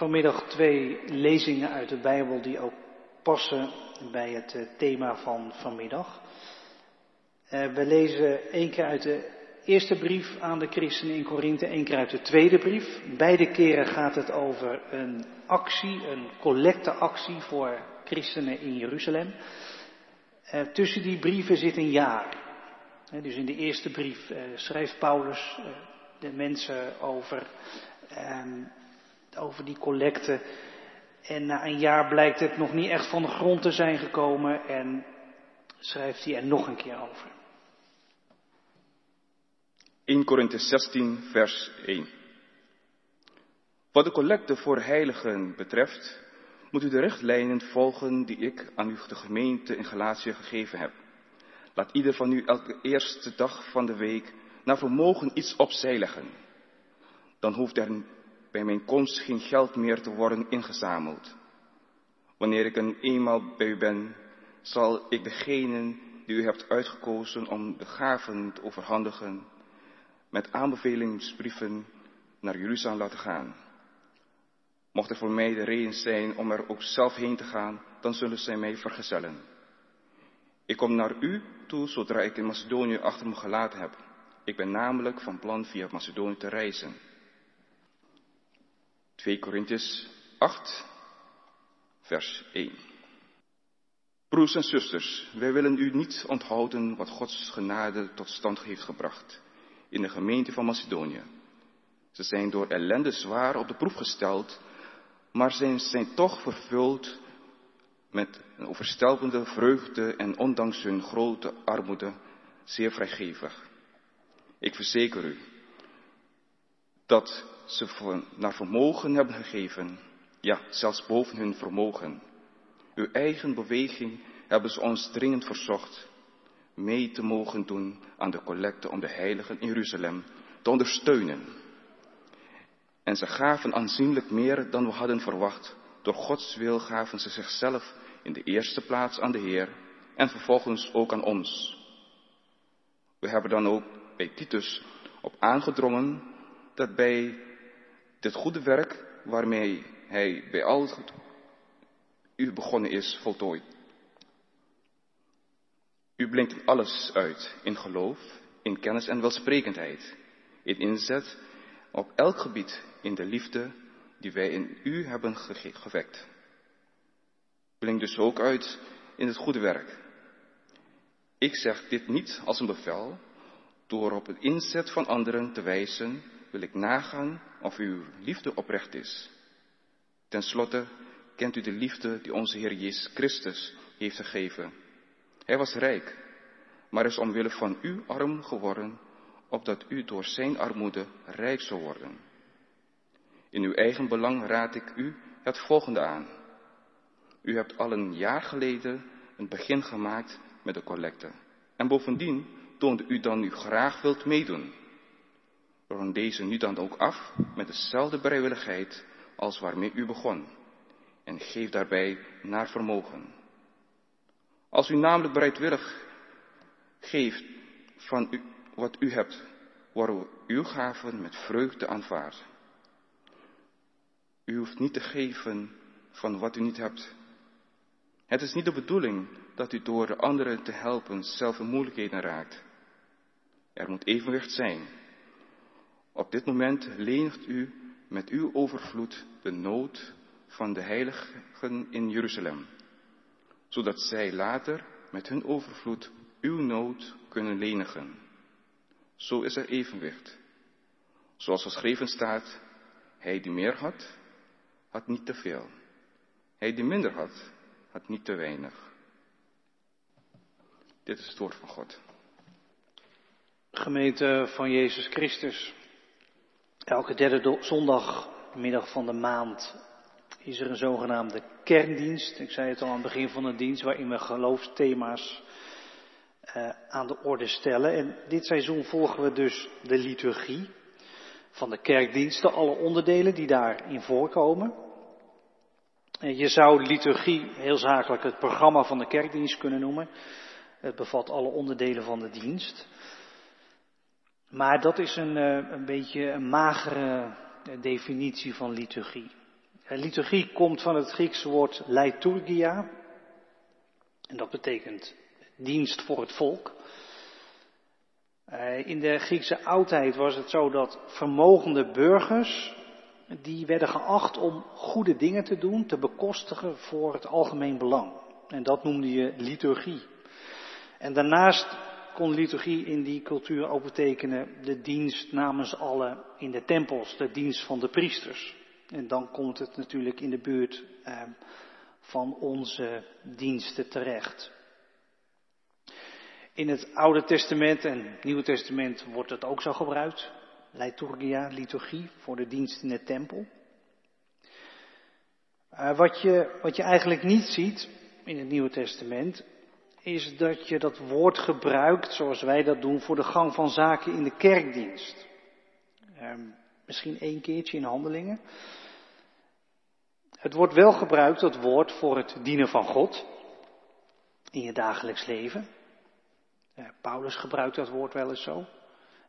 vanmiddag twee lezingen uit de Bijbel die ook passen bij het eh, thema van vanmiddag. Eh, we lezen één keer uit de eerste brief aan de christenen in Korinthe, één keer uit de tweede brief. Beide keren gaat het over een actie, een collecteactie voor christenen in Jeruzalem. Uh, tussen die brieven zit een jaar. dus in de eerste brief schrijft Paulus de mensen over, ehm, over die collecte. En na een jaar blijkt het nog niet echt van de grond te zijn gekomen en schrijft hij er nog een keer over. 1 Korinthe 16, vers 1. Wat de collecte voor heiligen betreft, moet u de richtlijnen volgen die ik aan u de gemeente in Galatië gegeven heb. Laat ieder van u elke eerste dag van de week naar vermogen iets opzij leggen. Dan hoeft er bij mijn komst geen geld meer te worden ingezameld. Wanneer ik een eenmaal bij u ben, zal ik degenen die u hebt uitgekozen om de gaven te overhandigen, met aanbevelingsbrieven naar Jeruzalem laten gaan. Mocht er voor mij de reden zijn om er ook zelf heen te gaan, dan zullen zij mij vergezellen. Ik kom naar u toe zodra ik in Macedonië achter me gelaten heb. Ik ben namelijk van plan via Macedonië te reizen. 2 Korintiërs 8, vers 1. Broers en zusters, wij willen u niet onthouden wat Gods genade tot stand heeft gebracht in de gemeente van Macedonië. Ze zijn door ellende zwaar op de proef gesteld, maar ze zijn toch vervuld met een overstelpende vreugde en ondanks hun grote armoede zeer vrijgevig. Ik verzeker u dat ze naar vermogen hebben gegeven, ja, zelfs boven hun vermogen. Uw eigen beweging hebben ze ons dringend verzocht mee te mogen doen aan de collecte om de heiligen in Jeruzalem te ondersteunen. En ze gaven aanzienlijk meer dan we hadden verwacht. Door Gods wil gaven ze zichzelf in de eerste plaats aan de Heer en vervolgens ook aan ons. We hebben dan ook bij Titus op aangedrongen dat bij dit goede werk waarmee hij bij al goed u begonnen is, voltooid. U blinkt in alles uit, in geloof, in kennis en welsprekendheid, in inzet op elk gebied, in de liefde die wij in u hebben gewekt. Blink dus ook uit in het goede werk. Ik zeg dit niet als een bevel, door op het inzet van anderen te wijzen, wil ik nagaan of uw liefde oprecht is. Ten slotte kent u de liefde die onze Heer Jezus Christus heeft gegeven. Hij was rijk, maar is omwille van u arm geworden, opdat u door zijn armoede rijk zou worden. In uw eigen belang raad ik u het volgende aan. U hebt al een jaar geleden een begin gemaakt met de collecte. En bovendien toonde u dan u graag wilt meedoen. Rond deze nu dan ook af met dezelfde bereidwilligheid als waarmee u begon. En geef daarbij naar vermogen. Als u namelijk bereidwillig geeft van u, wat u hebt, worden uw gaven met vreugde aanvaard. U hoeft niet te geven van wat u niet hebt. Het is niet de bedoeling dat u door de anderen te helpen zelf in moeilijkheden raakt. Er moet evenwicht zijn. Op dit moment lenigt u met uw overvloed de nood van de heiligen in Jeruzalem, zodat zij later met hun overvloed uw nood kunnen lenigen. Zo is er evenwicht. Zoals geschreven staat, hij die meer had, had niet te veel. Hij die minder had, had niet te weinig. Dit is het woord van God. Gemeente van Jezus Christus. Elke derde zondagmiddag van de maand is er een zogenaamde kerndienst. Ik zei het al aan het begin van de dienst, waarin we geloofsthema's uh, aan de orde stellen. En dit seizoen volgen we dus de liturgie van de kerkdiensten, alle onderdelen die daarin voorkomen. En je zou liturgie heel zakelijk het programma van de kerkdienst kunnen noemen. Het bevat alle onderdelen van de dienst. Maar dat is een, uh, een beetje een magere definitie van liturgie. Liturgie komt van het Griekse woord liturgia. En dat betekent dienst voor het volk. Eh, in de Griekse oudheid was het zo dat vermogende burgers, die werden geacht om goede dingen te doen, te bekostigen voor het algemeen belang. En dat noemde je liturgie. En daarnaast kon liturgie in die cultuur ook betekenen de dienst namens allen in de tempels, de dienst van de priesters. En dan komt het natuurlijk in de buurt eh, van onze diensten terecht. In het Oude Testament en Nieuwe Testament wordt het ook zo gebruikt. Liturgia, liturgie, voor de dienst in de tempel. Uh, wat, je, wat je eigenlijk niet ziet in het Nieuwe Testament, is dat je dat woord gebruikt zoals wij dat doen voor de gang van zaken in de kerkdienst. Uh, misschien één keertje in handelingen. Het wordt wel gebruikt, dat woord, voor het dienen van God in je dagelijks leven. Paulus gebruikt dat woord wel eens zo.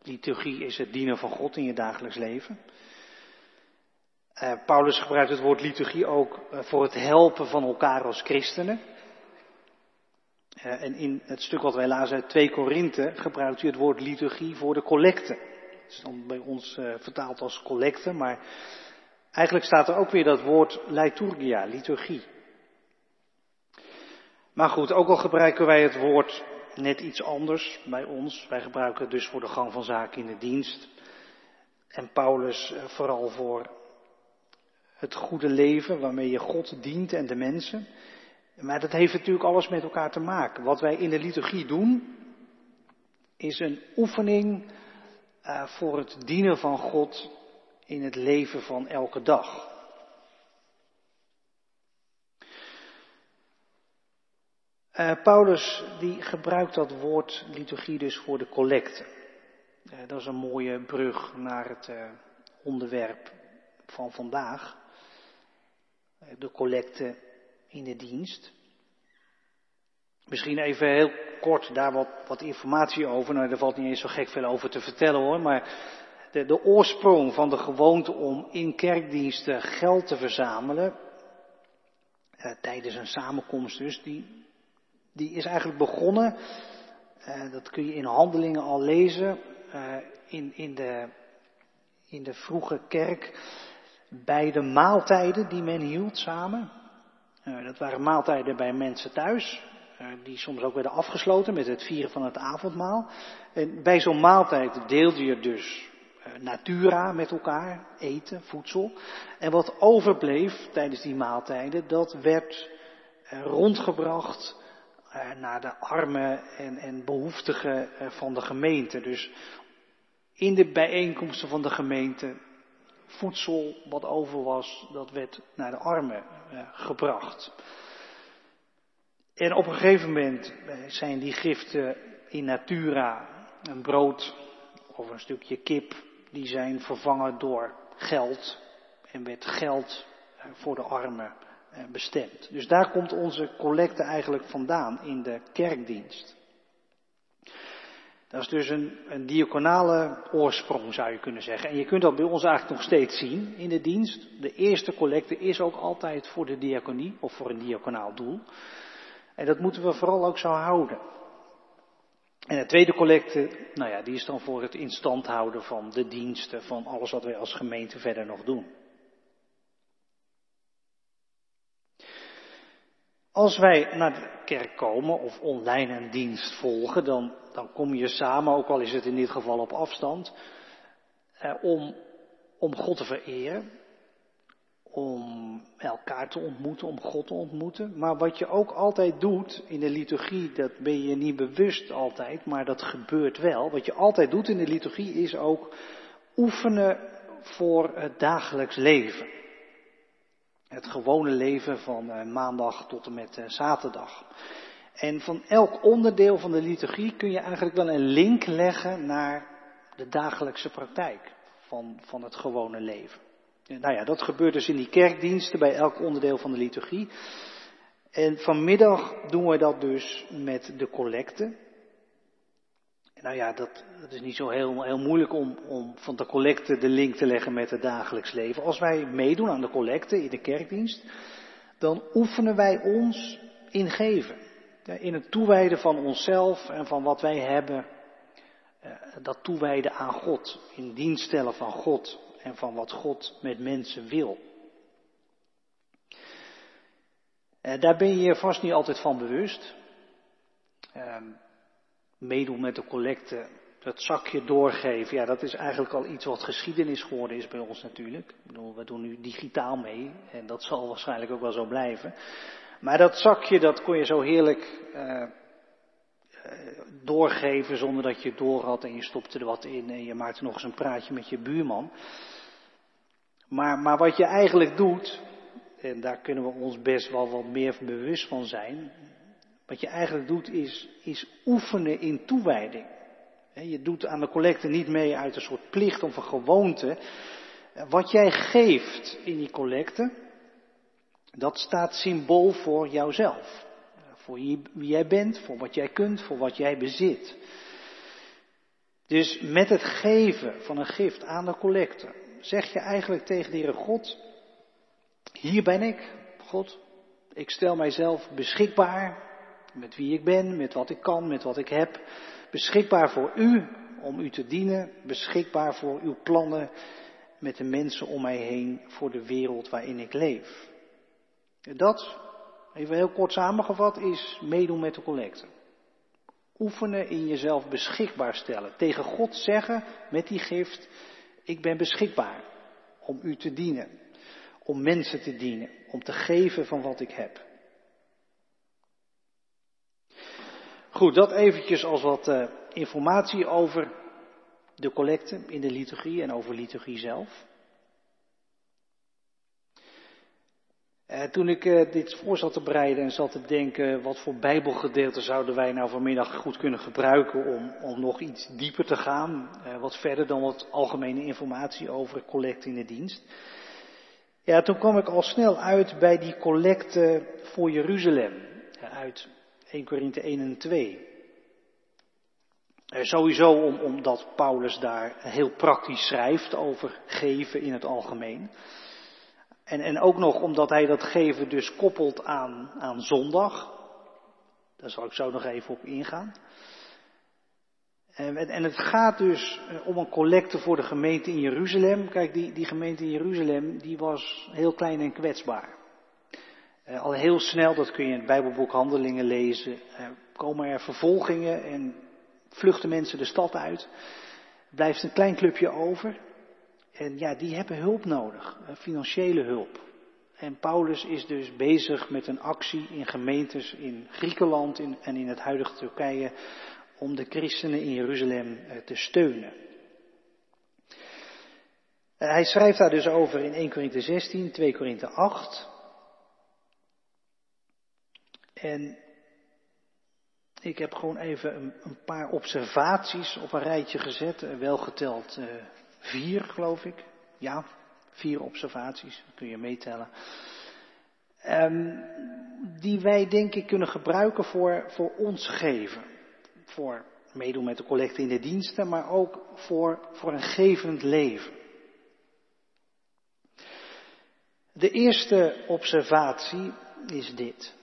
Liturgie is het dienen van God in je dagelijks leven. Uh, Paulus gebruikt het woord liturgie ook uh, voor het helpen van elkaar als christenen. En in het stuk wat wij lazen uit 2 Korinthe gebruikt hij het woord liturgie voor de collecte. Dat is dan bij ons vertaald als collecte, maar eigenlijk staat er ook weer dat woord liturgia, liturgie. Maar goed, ook al gebruiken wij het woord net iets anders bij ons. Wij gebruiken het dus voor de gang van zaken in de dienst. En Paulus eh, vooral voor het goede leven waarmee je God dient en de mensen. Maar dat heeft natuurlijk alles met elkaar te maken. Wat wij in de liturgie doen, is een oefening uh, voor het dienen van God in het leven van elke dag. Uh, Paulus die gebruikt dat woord liturgie dus voor de collecte. Uh, dat is een mooie brug naar het onderwerp van vandaag. de collecte in de dienst. Misschien even heel kort daar wat, wat informatie over. Nou, er valt niet eens zo gek veel over te vertellen hoor. Maar de, de oorsprong van de gewoonte om in kerkdiensten geld te verzamelen. tijdens een samenkomst dus, die, die is eigenlijk begonnen, uh, dat kun je in handelingen al lezen, uh, in, in, de, in de vroege kerk, bij de maaltijden die men hield samen. Uh, dat waren maaltijden bij mensen thuis, die soms ook werden afgesloten met het vieren van het avondmaal. En bij zo'n maaltijd deelde je dus natura met elkaar, eten, voedsel. En wat overbleef tijdens die maaltijden, dat werd rondgebracht naar de armen en, en behoeftigen van de gemeente. Dus in de bijeenkomsten van de gemeente, voedsel wat over was, dat werd naar de armen uh, gebracht. En op een gegeven moment zijn die giften in natura, een brood of een stukje kip, die zijn vervangen door geld. En werd geld voor de armen eh, bestemd. Dus daar komt onze collecte eigenlijk vandaan in de kerkdienst. Dat is dus een, een diaconale oorsprong, zou je kunnen zeggen. En je kunt dat bij ons eigenlijk nog steeds zien in de dienst. De eerste collecte is ook altijd voor de diaconie of voor een diaconaal doel. En dat moeten we vooral ook zo houden. En de tweede collecte, nou ja, die is dan voor het instand houden van de diensten, van alles wat wij als gemeente verder nog doen. Als wij naar de kerk komen of online een dienst volgen, dan, dan kom je samen, ook al is het in dit geval op afstand, eh, om, om God te vereren, om elkaar te ontmoeten, om God te ontmoeten. Maar wat je ook altijd doet in de liturgie, dat ben je niet bewust altijd, maar dat gebeurt wel. Wat je altijd doet in de liturgie is ook oefenen voor het dagelijks leven. Het gewone leven van uh, maandag tot en met uh, zaterdag. En van elk onderdeel van de liturgie kun je eigenlijk wel een link leggen naar de dagelijkse praktijk van, van het gewone leven. En nou ja, dat gebeurt dus in die kerkdiensten bij elk onderdeel van de liturgie. En vanmiddag doen we dat dus met de collecte. Nou ja, dat, is niet zo heel, heel moeilijk om, om van de collecte de link te leggen met het dagelijks leven. Als wij meedoen aan de collecte in de kerkdienst, dan oefenen wij ons in geven. In het toewijden van onszelf en van wat wij hebben, eh, dat toewijden aan God. In dienst stellen van God en van wat God met mensen wil. Eh, daar ben je je vast niet altijd van bewust. Ehm, meedoen met de collecte, dat zakje doorgeven, ja, dat is eigenlijk al iets wat geschiedenis geworden is bij ons natuurlijk. We doen nu digitaal mee en dat zal waarschijnlijk ook wel zo blijven. Maar dat zakje, dat kon je zo heerlijk uh, doorgeven zonder dat je het door had en je stopte er wat in en je maakte nog eens een praatje met je buurman. Maar, maar wat je eigenlijk doet, en daar kunnen we ons best wel wat meer bewust van zijn, wat je eigenlijk doet is, is oefenen in toewijding. Je doet aan de collecte niet mee uit een soort plicht of een gewoonte. Wat jij geeft in die collecte, dat staat symbool voor jouzelf. Voor wie jij bent, voor wat jij kunt, voor wat jij bezit. Dus met het geven van een gift aan de collecte zeg je eigenlijk tegen de Heere God, hier ben ik, God, ik stel mijzelf beschikbaar met wie ik ben, met wat ik kan, met wat ik heb. Beschikbaar voor u, om u te dienen. Beschikbaar voor uw plannen met de mensen om mij heen, voor de wereld waarin ik leef. Dat, even heel kort samengevat, is meedoen met de collecte. Oefenen in jezelf beschikbaar stellen. Tegen God zeggen met die gift, ik ben beschikbaar om u te dienen. Om mensen te dienen. Om te geven van wat ik heb. Goed, dat eventjes als wat uh, informatie over de collecte in de liturgie en over liturgie zelf. Uh, toen ik uh, dit voor zat te bereiden en zat te denken, wat voor bijbelgedeelte zouden wij nou vanmiddag goed kunnen gebruiken om, om nog iets dieper te gaan, wat verder dan wat algemene informatie over collecte in de dienst. Ja, toen kwam ik al snel uit bij die collecte voor Jeruzalem, uit 1 Korinthe 1 en 2. sowieso om, omdat Paulus daar heel praktisch schrijft over geven in het algemeen. En, en ook nog omdat hij dat geven dus koppelt aan, aan zondag. Daar zal ik zo nog even op ingaan. En, en het gaat dus eh, om een collecte voor de gemeente in Jeruzalem. Kijk, die, die gemeente in Jeruzalem, die was heel klein en kwetsbaar. Uh, al heel snel, dat kun je in het Bijbelboek Handelingen lezen, uh, komen er vervolgingen en vluchten mensen de stad uit. Blijft een klein clubje over. En ja, die hebben hulp nodig, uh, financiële hulp. En Paulus is dus bezig met een actie in gemeentes in Griekenland en in het huidige Turkije om de christenen in Jeruzalem te steunen. Hij schrijft daar dus over in 1 Korinthe 16, 2 Korinthe 8. En ik heb gewoon even een, een, paar observaties op een rijtje gezet, eh, wel geteld uh, vier geloof ik. Ja, vier observaties, kun je meetellen. Um, die wij denk ik kunnen gebruiken voor, voor ons geven. Voor meedoen met de collecte in de diensten, maar ook voor, voor een gevend leven. De eerste observatie is dit.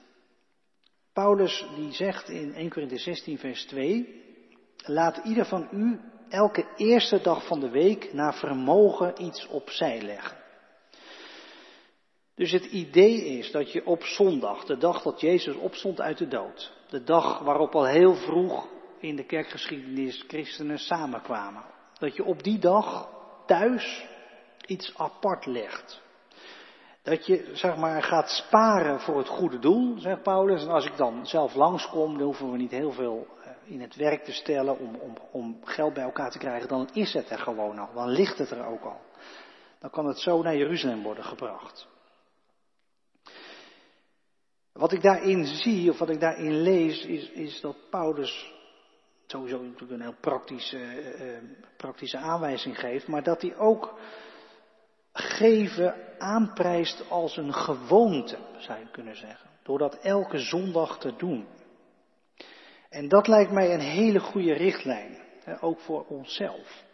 Paulus die zegt in 1 Corinthië 16 vers 2, laat ieder van u elke eerste dag van de week naar vermogen iets opzij leggen. Dus het idee is dat je op zondag, de dag dat Jezus opstond uit de dood, de dag waarop al heel vroeg in de kerkgeschiedenis christenen samenkwamen, dat je op die dag thuis iets apart legt. Dat je, zeg maar, gaat sparen voor het goede doel, zegt Paulus. En als ik dan zelf langskom, dan hoeven we niet heel veel eh, in het werk te stellen om, om, om geld bij elkaar te krijgen. Dan is het er gewoon al. Dan ligt het er ook al. Dan kan het zo naar Jeruzalem worden gebracht. Wat ik daarin zie, of wat ik daarin lees, is, is dat Paulus sowieso natuurlijk een heel praktische, uh, uh, praktische aanwijzing geeft, maar dat hij ook geven aanprijst als een gewoonte, zou je kunnen zeggen. Door dat elke zondag te doen. En dat lijkt mij een hele goede richtlijn. ook voor onszelf.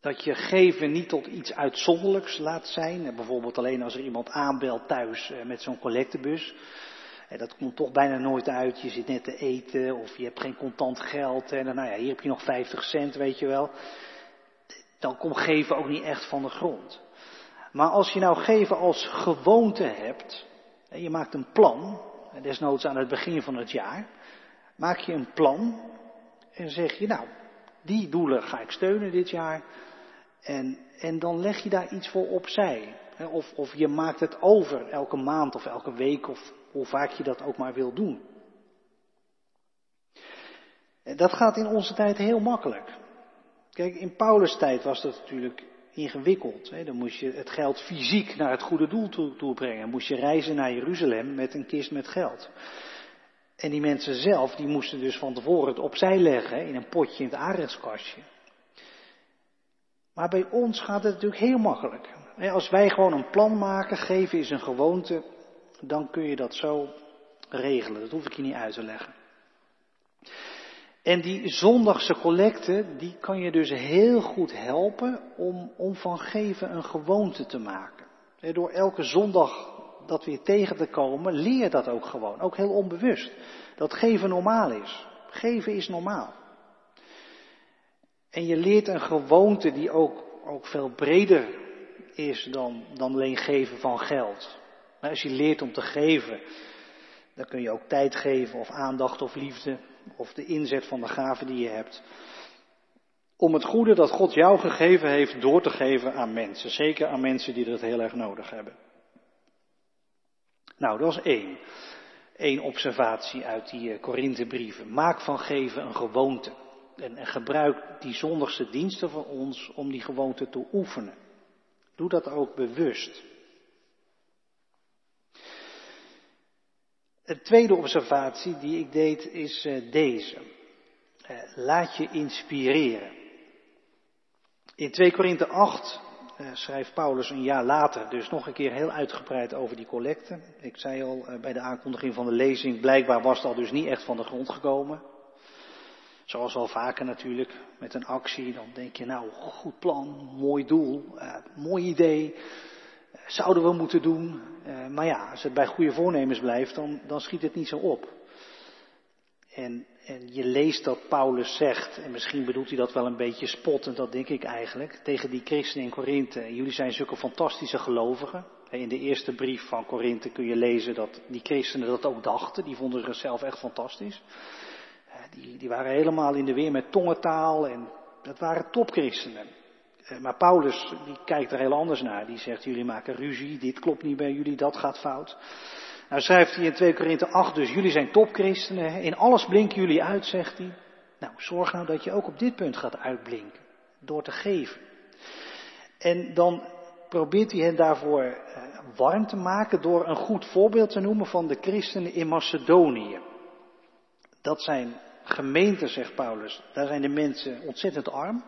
Dat je geven niet tot iets uitzonderlijks laat zijn. Bijvoorbeeld alleen als er iemand aanbelt thuis met zo'n collectebus. Dat komt toch bijna nooit uit. Je zit net te eten of je hebt geen contant geld. En nou ja, hier heb je nog 50 cent, weet je wel. Dan komt geven ook niet echt van de grond. Maar als je nou geven als gewoonte hebt. En je maakt een plan. Desnoods aan het begin van het jaar. Maak je een plan. En zeg je nou, die doelen ga ik steunen dit jaar. En, en dan leg je daar iets voor opzij. Of, of je maakt het over elke maand of elke week of hoe vaak je dat ook maar wil doen. Dat gaat in onze tijd heel makkelijk. Kijk, in Paulus' tijd was dat natuurlijk ingewikkeld. Hè? Dan moest je het geld fysiek naar het goede doel toe, toe brengen. Moest je reizen naar Jeruzalem met een kist met geld. En die mensen zelf, die moesten dus van tevoren het opzij leggen in een potje in het aardskastje. Maar bij ons gaat het natuurlijk heel makkelijk. Als wij gewoon een plan maken, geven is een gewoonte, dan kun je dat zo regelen. Dat hoef ik je niet uit te leggen. En die zondagse collecte, die kan je dus heel goed helpen om, om van geven een gewoonte te maken. Door elke zondag dat weer tegen te komen, leer dat ook gewoon. Ook heel onbewust. Dat geven normaal is. Geven is normaal. En je leert een gewoonte die ook, ook veel breder is dan, dan alleen geven van geld. Als je leert om te geven, dan kun je ook tijd geven of aandacht of liefde of de inzet van de gaven die je hebt. Om het goede dat God jou gegeven heeft door te geven aan mensen. Zeker aan mensen die dat heel erg nodig hebben. Nou, dat was één. Eén observatie uit die eh, Korinthebrieven. Maak van geven een gewoonte. En, en gebruik die zondagse diensten van ons om die gewoonte te oefenen. Doe dat ook bewust. Een tweede observatie die ik deed is eh, deze. Eh, laat je inspireren. In 2 Korinthe 8 eh, schrijft Paulus een jaar later dus nog een keer heel uitgebreid over die collecte. Ik zei al bij de aankondiging van de lezing, blijkbaar was het al dus niet echt van de grond gekomen. Zoals wel vaker natuurlijk, met een actie, dan denk je nou, goed plan, mooi doel, mooi idee, zouden we moeten doen. Uh, maar ja, als het bij goede voornemens blijft, dan, dan schiet het niet zo op. En, en je leest dat Paulus zegt, en misschien bedoelt hij dat wel een beetje spottend, dat denk ik eigenlijk, tegen die christenen in Korinthe. Jullie zijn zulke fantastische gelovigen. In de eerste brief van Korinthe kun je lezen dat die christenen dat ook dachten. Die vonden zichzelf echt fantastisch. Die, die waren helemaal in de weer met tongentaal en dat waren topchristenen. Eh, maar Paulus, die kijkt er heel anders naar. Die zegt, jullie maken ruzie, dit klopt niet bij jullie, dat gaat fout. Nou schrijft hij in 2 Korinthe 8, dus jullie zijn topchristenen. In alles blinken jullie uit, zegt hij. Nou, zorg nou dat je ook op dit punt gaat uitblinken. Door te geven. En dan probeert hij hen daarvoor eh, warm te maken door een goed voorbeeld te noemen van de christenen in Macedonië. Dat zijn gemeenten, zegt Paulus. Daar zijn de mensen ontzettend arm.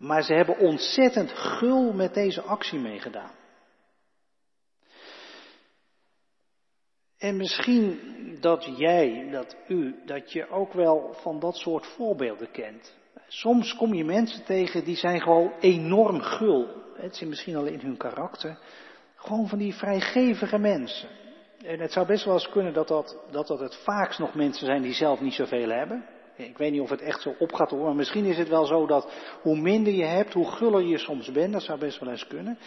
Maar ze hebben ontzettend gul met deze actie meegedaan. En misschien dat jij, dat u, dat je ook wel van dat soort voorbeelden kent. Soms kom je mensen tegen die zijn gewoon enorm gul. Het zit misschien al in hun karakter. Gewoon van die vrijgevige mensen. En het zou best wel eens kunnen dat dat, dat, dat het vaakst nog mensen zijn die zelf niet zoveel hebben. Ik weet niet of het echt zo op gaat hoor, maar misschien is het wel zo dat hoe minder je hebt, hoe guller je soms bent. Dat zou best wel eens kunnen.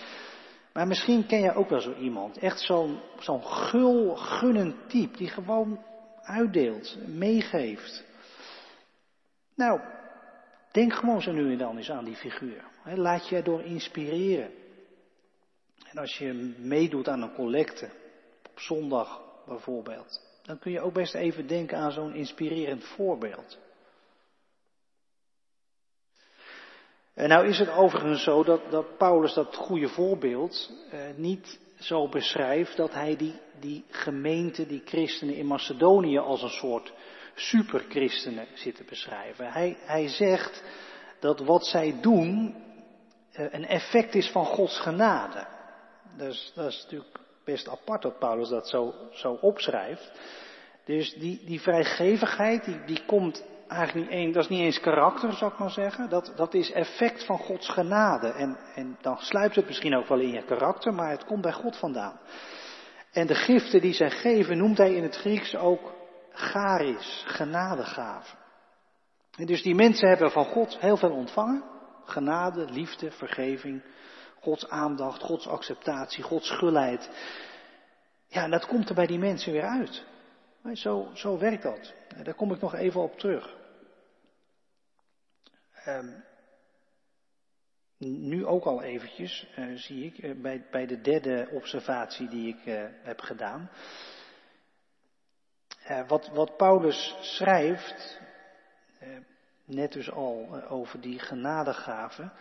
Maar misschien ken je ook wel zo iemand. Echt zo'n zo'n gul, gunnend type die gewoon uitdeelt, meegeeft. Nou, denk gewoon zo nu en dan eens aan die figuur. Laat je erdoor inspireren. En als je meedoet aan een collecte, op zondag bijvoorbeeld, dan kun je ook best even denken aan zo'n inspirerend voorbeeld. En nou is het overigens zo dat, dat Paulus dat goede voorbeeld eh, niet zo beschrijft dat hij die, die gemeente, die christenen in Macedonië als een soort superchristenen zit te beschrijven. Hij, hij zegt dat wat zij doen eh, een effect is van Gods genade. Dus dat is natuurlijk best apart dat Paulus dat zo, zo opschrijft. Dus die, die vrijgevigheid, die, die komt eigenlijk niet eens, dat is niet eens karakter, zou ik maar zeggen. Dat, dat is effect van Gods genade. En, en dan sluipt het misschien ook wel in je karakter, maar het komt bij God vandaan. En de giften die zij geven, noemt hij in het Grieks ook charis, genadegaven. En dus die mensen hebben van God heel veel ontvangen. Genade, liefde, vergeving, Gods aandacht, Gods acceptatie, Gods gulheid. Ja, en dat komt er bij die mensen weer uit. Zo, zo werkt dat. Daar kom ik nog even op terug. Um, nu ook al eventjes, uh, zie ik, uh, bij, bij de derde observatie die ik uh, heb gedaan. wat, wat Paulus schrijft, net dus al over die genadegaven,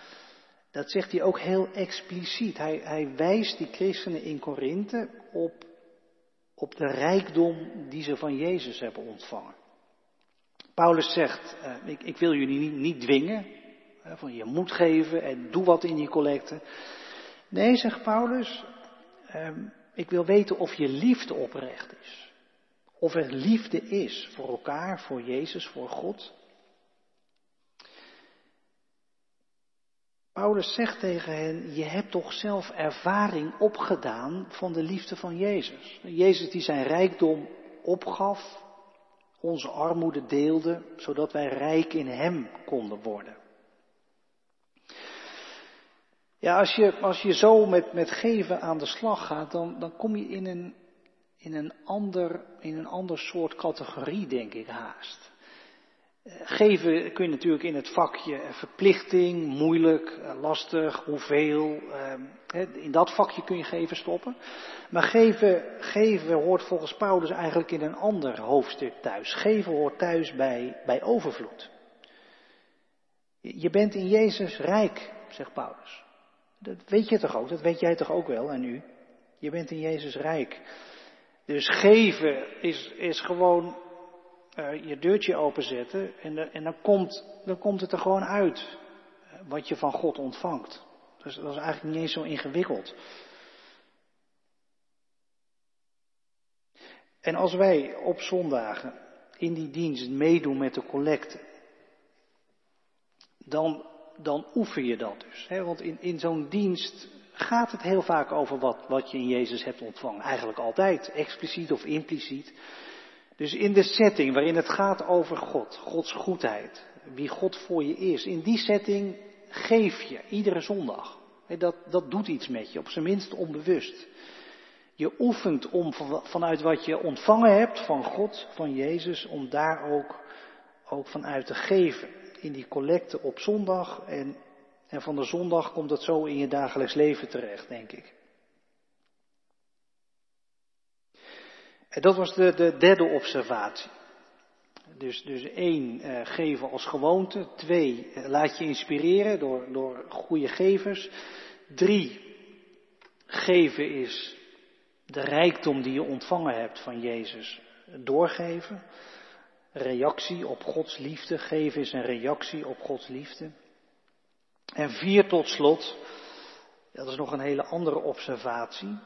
dat zegt hij ook heel expliciet. Hij, hij wijst die christenen in Korinthe op, op de rijkdom die ze van Jezus hebben ontvangen. Paulus zegt, uh, ik, ik, wil jullie niet, niet dwingen, van je moet geven en doe wat in die collecte. Nee, zegt Paulus, uh, ik wil weten of je liefde oprecht is. Of er liefde is voor elkaar, voor Jezus, voor God. Paulus zegt tegen hen, je hebt toch zelf ervaring opgedaan van de liefde van Jezus. Jezus die zijn rijkdom opgaf, onze armoede deelde, zodat wij rijk in Hem konden worden. Ja, als je, als je zo met, met geven aan de slag gaat, dan, dan kom je in een, in, een ander, in een ander soort categorie, denk ik haast. Geven kun je natuurlijk in het vakje verplichting, moeilijk, eh, lastig, hoeveel. Ehm, in dat vakje kun je geven stoppen. Maar geven, geven hoort volgens Paulus eigenlijk in een ander hoofdstuk thuis. Geven hoort thuis bij, bij overvloed. Je bent in Jezus rijk, zegt Paulus. Dat weet je toch ook, dat weet jij toch ook wel en u. Je bent in Jezus rijk. Dus geven is, is gewoon uh, je deurtje openzetten en, en dan, komt, dan komt het er gewoon uit eh, wat je van God ontvangt. Dus dat is eigenlijk niet eens zo ingewikkeld. En als wij op zondagen in die dienst meedoen met de collecte, dan, dan oefen je dat dus. Hè? Want in, in zo'n dienst gaat het heel vaak over wat, wat je in Jezus hebt ontvangen. Eigenlijk altijd, expliciet of impliciet. Dus in de setting waarin het gaat over God, Gods goedheid, wie God voor je is, in die setting geef je iedere zondag. Dat, dat doet iets met je, op zijn minst onbewust. Je oefent om vanuit wat je ontvangen hebt van God, van Jezus, om daar ook, ook vanuit te geven. In die collecte op zondag en, en van de zondag komt dat zo in je dagelijks leven terecht, denk ik. En dat was de, de derde observatie. Dus, dus één, uh, geven als gewoonte. Twee, uh, laat je inspireren door, door goede gevers. Drie, geven is de rijkdom die je ontvangen hebt van Jezus doorgeven. Reactie op Gods liefde. Geven is een reactie op Gods liefde. En vier tot slot, dat is nog een hele andere observatie.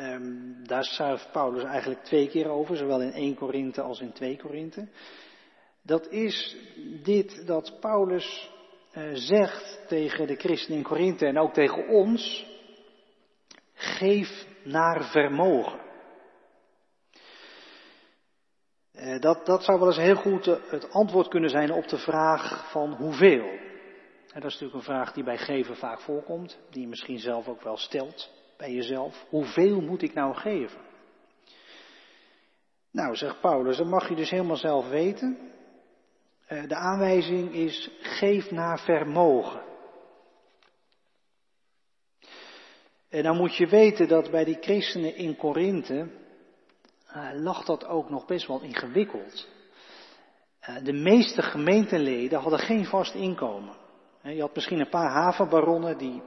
Um, daar schrijft Paulus eigenlijk twee keer over, zowel in 1 Korinthe als in 2 Korinthe. Dat is dit dat Paulus uh, zegt tegen de christenen in Korinthe en ook tegen ons. Geef naar vermogen. Uh, dat, dat zou wel eens heel goed uh, het antwoord kunnen zijn op de vraag van hoeveel. Dat is natuurlijk een vraag die bij geven vaak voorkomt, die je misschien zelf ook wel stelt bij jezelf, hoeveel moet ik nou geven? Nou, zegt Paulus, dat mag je dus helemaal zelf weten. Eh, de aanwijzing is, geef naar vermogen. En dan moet je weten dat bij die christenen in Korinthe uh, lag dat ook nog best wel ingewikkeld. Uh, de meeste gemeenteleden hadden geen vast inkomen. Je had misschien een paar havenbaronnen die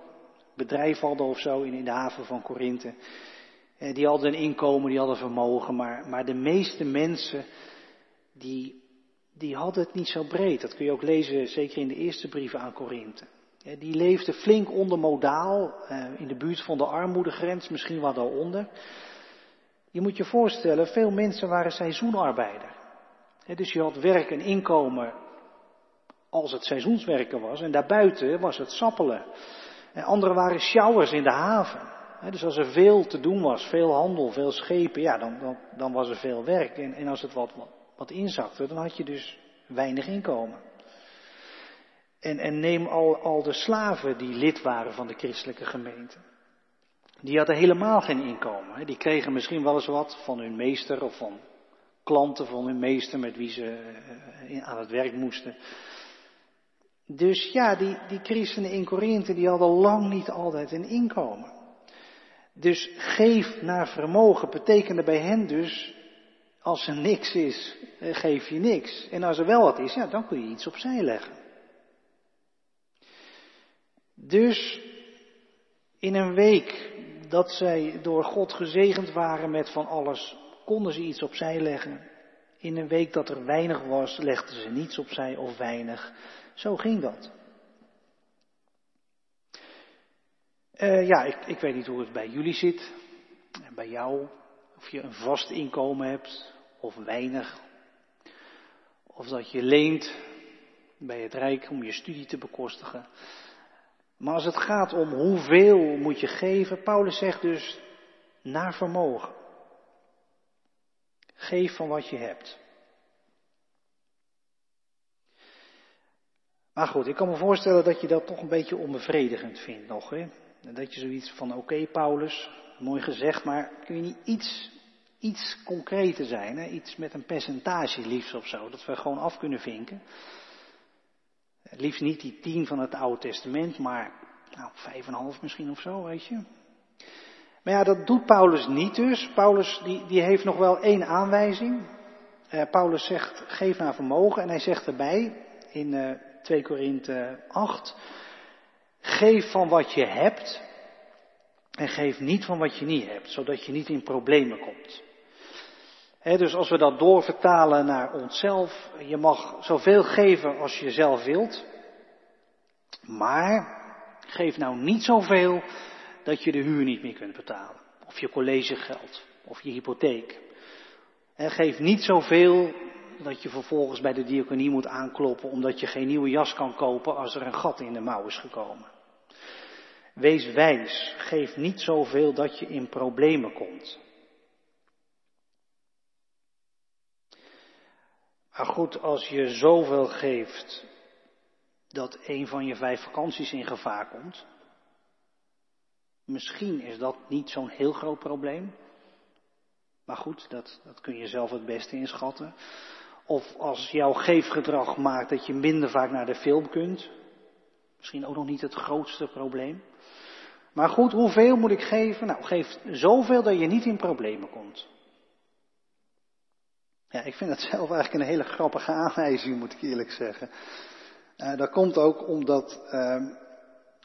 bedrijf hadden of zo in, in de haven van Korinthe. Eh, die hadden een inkomen, die hadden vermogen, maar, maar de meeste mensen die, die hadden het niet zo breed. Dat kun je ook lezen, zeker in de eerste brieven aan Korinthe. Eh, die leefden flink onder modaal, eh, in de buurt van de armoedegrens, misschien wat daaronder. Je moet je voorstellen, veel mensen waren seizoenarbeider. dus je had werk en inkomen als het seizoenswerken was. En daarbuiten was het sappelen. En anderen waren showers in de haven. dus als er veel te doen was, veel handel, veel schepen, ja, dan, dan, dan was er veel werk. En, en als het wat, wat, inzakte, dan had je dus weinig inkomen. En, en neem al, al de slaven die lid waren van de christelijke gemeente. Die hadden helemaal geen inkomen. Die kregen misschien wel eens wat van hun meester of van klanten van hun meester met wie ze eh, aan het werk moesten. Dus ja, die, die christenen in Korinthe die hadden lang niet altijd een inkomen. Dus geef naar vermogen betekende bij hen dus, als er niks is, eh, geef je niks. En als er wel wat is, ja, dan kun je iets opzij leggen. Dus in een week dat zij door God gezegend waren met van alles, konden ze iets opzij leggen. In een week dat er weinig was, legden ze niets opzij of weinig. Zo ging dat. Uh, ja, ik, ik weet niet hoe het bij jullie zit. Bij jou. Of je een vast inkomen hebt of weinig. Of dat je leent bij het Rijk om je studie te bekostigen. Maar als het gaat om hoeveel moet je geven, Paulus zegt dus naar vermogen. Geef van wat je hebt. Maar goed, ik kan me voorstellen dat je dat toch een beetje onbevredigend vindt nog. Hè? Dat je zoiets van, oké Paulus, mooi gezegd, maar kun je niet iets, iets concreter zijn? Hè? Iets met een percentage liefst of zo, dat we gewoon af kunnen vinken. Liefst niet die tien van het Oude Testament, maar nou, vijf en half misschien of zo, weet je. Maar ja, dat doet Paulus niet dus. Paulus die, die heeft nog wel één aanwijzing. Uh, Paulus zegt, geef naar vermogen. En hij zegt erbij, in uh, 2 Korinthe 8, geef van wat je hebt. En geef niet van wat je niet hebt, zodat je niet in problemen komt. dus als we dat doorvertalen naar onszelf, je mag zoveel geven als je zelf wilt. Maar geef nou niet zoveel dat je de huur niet meer kunt betalen. Of je collegegeld. Of je hypotheek. Geef niet zoveel dat je vervolgens bij de diaconie moet aankloppen omdat je geen nieuwe jas kan kopen als er een gat in de mouw is gekomen. Wees wijs. Geef niet zoveel dat je in problemen komt. Maar goed, als je zoveel geeft dat een van je vijf vakanties in gevaar komt, Misschien is dat niet zo'n heel groot probleem. Maar goed, dat, dat kun je zelf het beste inschatten. Of als jouw geefgedrag maakt dat je minder vaak naar de film kunt. Misschien ook nog niet het grootste probleem. Maar goed, hoeveel moet ik geven? Nou, geef zoveel dat je niet in problemen komt. Ja, ik vind het zelf eigenlijk een hele grappige aanwijzing, moet ik eerlijk zeggen. Uh, dat komt ook omdat uh,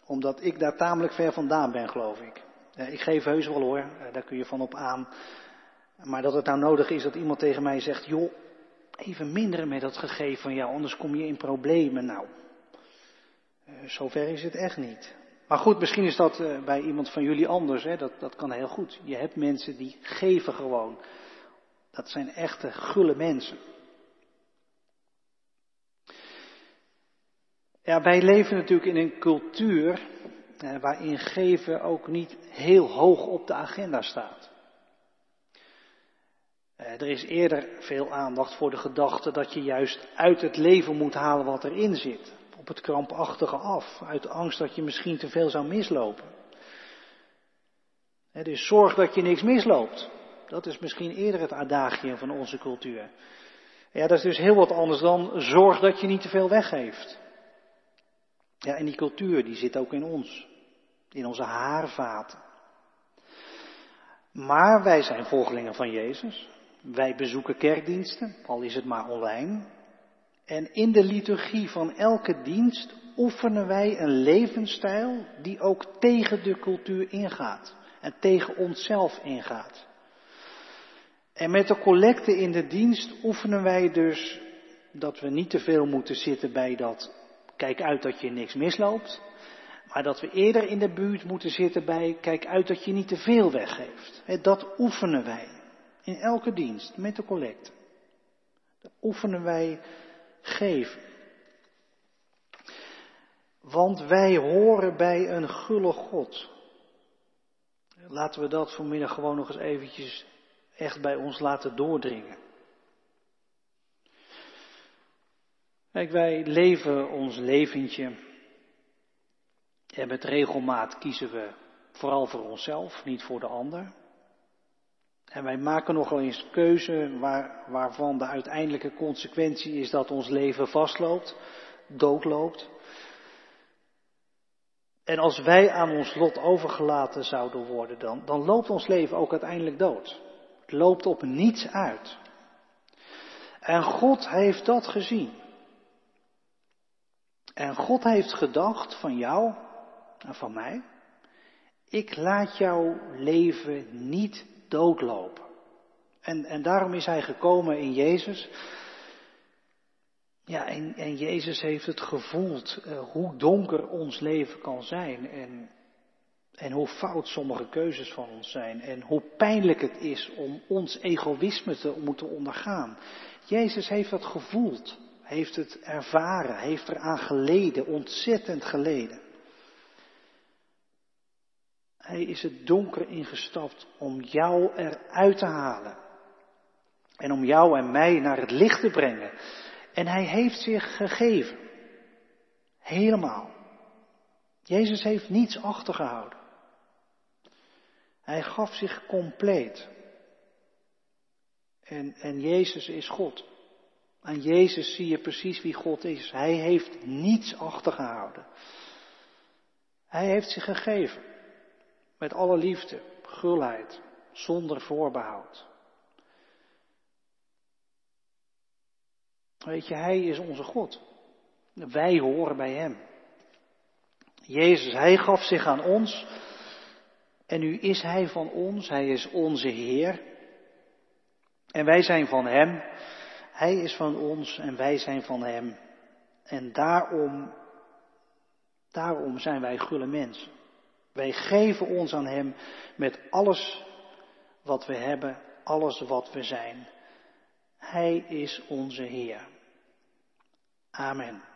omdat ik daar tamelijk ver vandaan ben, geloof ik. Ik geef heus wel hoor, eh, daar kun je van op aan. Maar dat het nou nodig is dat iemand tegen mij zegt, joh, even minderen met dat gegeven van jou, anders kom je in problemen. Nou, eh, zover is het echt niet. Maar goed, misschien is dat eh, bij iemand van jullie anders, hè? Dat, dat kan heel goed. Je hebt mensen die geven gewoon. Dat zijn echte gulle mensen. Ja, wij leven natuurlijk in een cultuur eh, waarin geven ook niet heel hoog op de agenda staat. Eh, er is eerder veel aandacht voor de gedachte dat je juist uit het leven moet halen wat erin zit. Op het krampachtige af, uit angst dat je misschien te veel zou mislopen. Dus zorg dat je niks misloopt. Dat is misschien eerder het adagium van onze cultuur. Ja, dat is dus heel wat anders dan zorg dat je niet te veel weggeeft. Ja, en die cultuur die zit ook in ons, in onze haarvaten. Maar wij zijn volgelingen van Jezus. Wij bezoeken kerkdiensten, al is het maar online. En in de liturgie van elke dienst oefenen wij een levensstijl die ook tegen de cultuur ingaat en tegen onszelf ingaat. En met de collecte in de dienst oefenen wij dus dat we niet te veel moeten zitten bij dat kijk uit dat je niks misloopt. Maar dat we eerder in de buurt moeten zitten bij, kijk uit dat je niet te veel weggeeft. Dat oefenen wij in elke dienst met de collecte. oefenen wij geven. Want wij horen bij een gulle God. Laten we dat vanmiddag gewoon nog eens eventjes echt bij ons laten doordringen. Kijk, wij leven ons leventje en met regelmaat kiezen we vooral voor onszelf, niet voor de ander. En wij maken nogal eens keuze waar, waarvan de uiteindelijke consequentie is dat ons leven vastloopt, doodloopt. En als wij aan ons lot overgelaten zouden worden, dan, dan loopt ons leven ook uiteindelijk dood. Het loopt op niets uit. En God heeft dat gezien. En God heeft gedacht van jou en van mij, ik laat jouw leven niet doodlopen. En, en daarom is hij gekomen in Jezus. Ja, en, en Jezus heeft het gevoeld uh, hoe donker ons leven kan zijn. En, en hoe fout sommige keuzes van ons zijn. En hoe pijnlijk het is om ons egoïsme te moeten ondergaan. Jezus heeft dat gevoeld. Heeft het ervaren. Heeft eraan geleden. Ontzettend geleden. Hij is het donker ingestapt om jou eruit te halen. En om jou en mij naar het licht te brengen. En hij heeft zich gegeven. Helemaal. Jezus heeft niets achtergehouden. Hij gaf zich compleet. En, en Jezus is God. Aan Jezus zie je precies wie God is. Hij heeft niets achtergehouden. Hij heeft zich gegeven. Met alle liefde, gulheid, zonder voorbehoud. Weet je, Hij is onze God. Wij horen bij Hem. Jezus, Hij gaf zich aan ons. En nu is Hij van ons. Hij is onze Heer. En wij zijn van Hem. Hij is van ons en wij zijn van Hem. En daarom, daarom zijn wij gulle mensen. Wij geven ons aan Hem met alles wat we hebben, alles wat we zijn. Hij is onze Heer. Amen.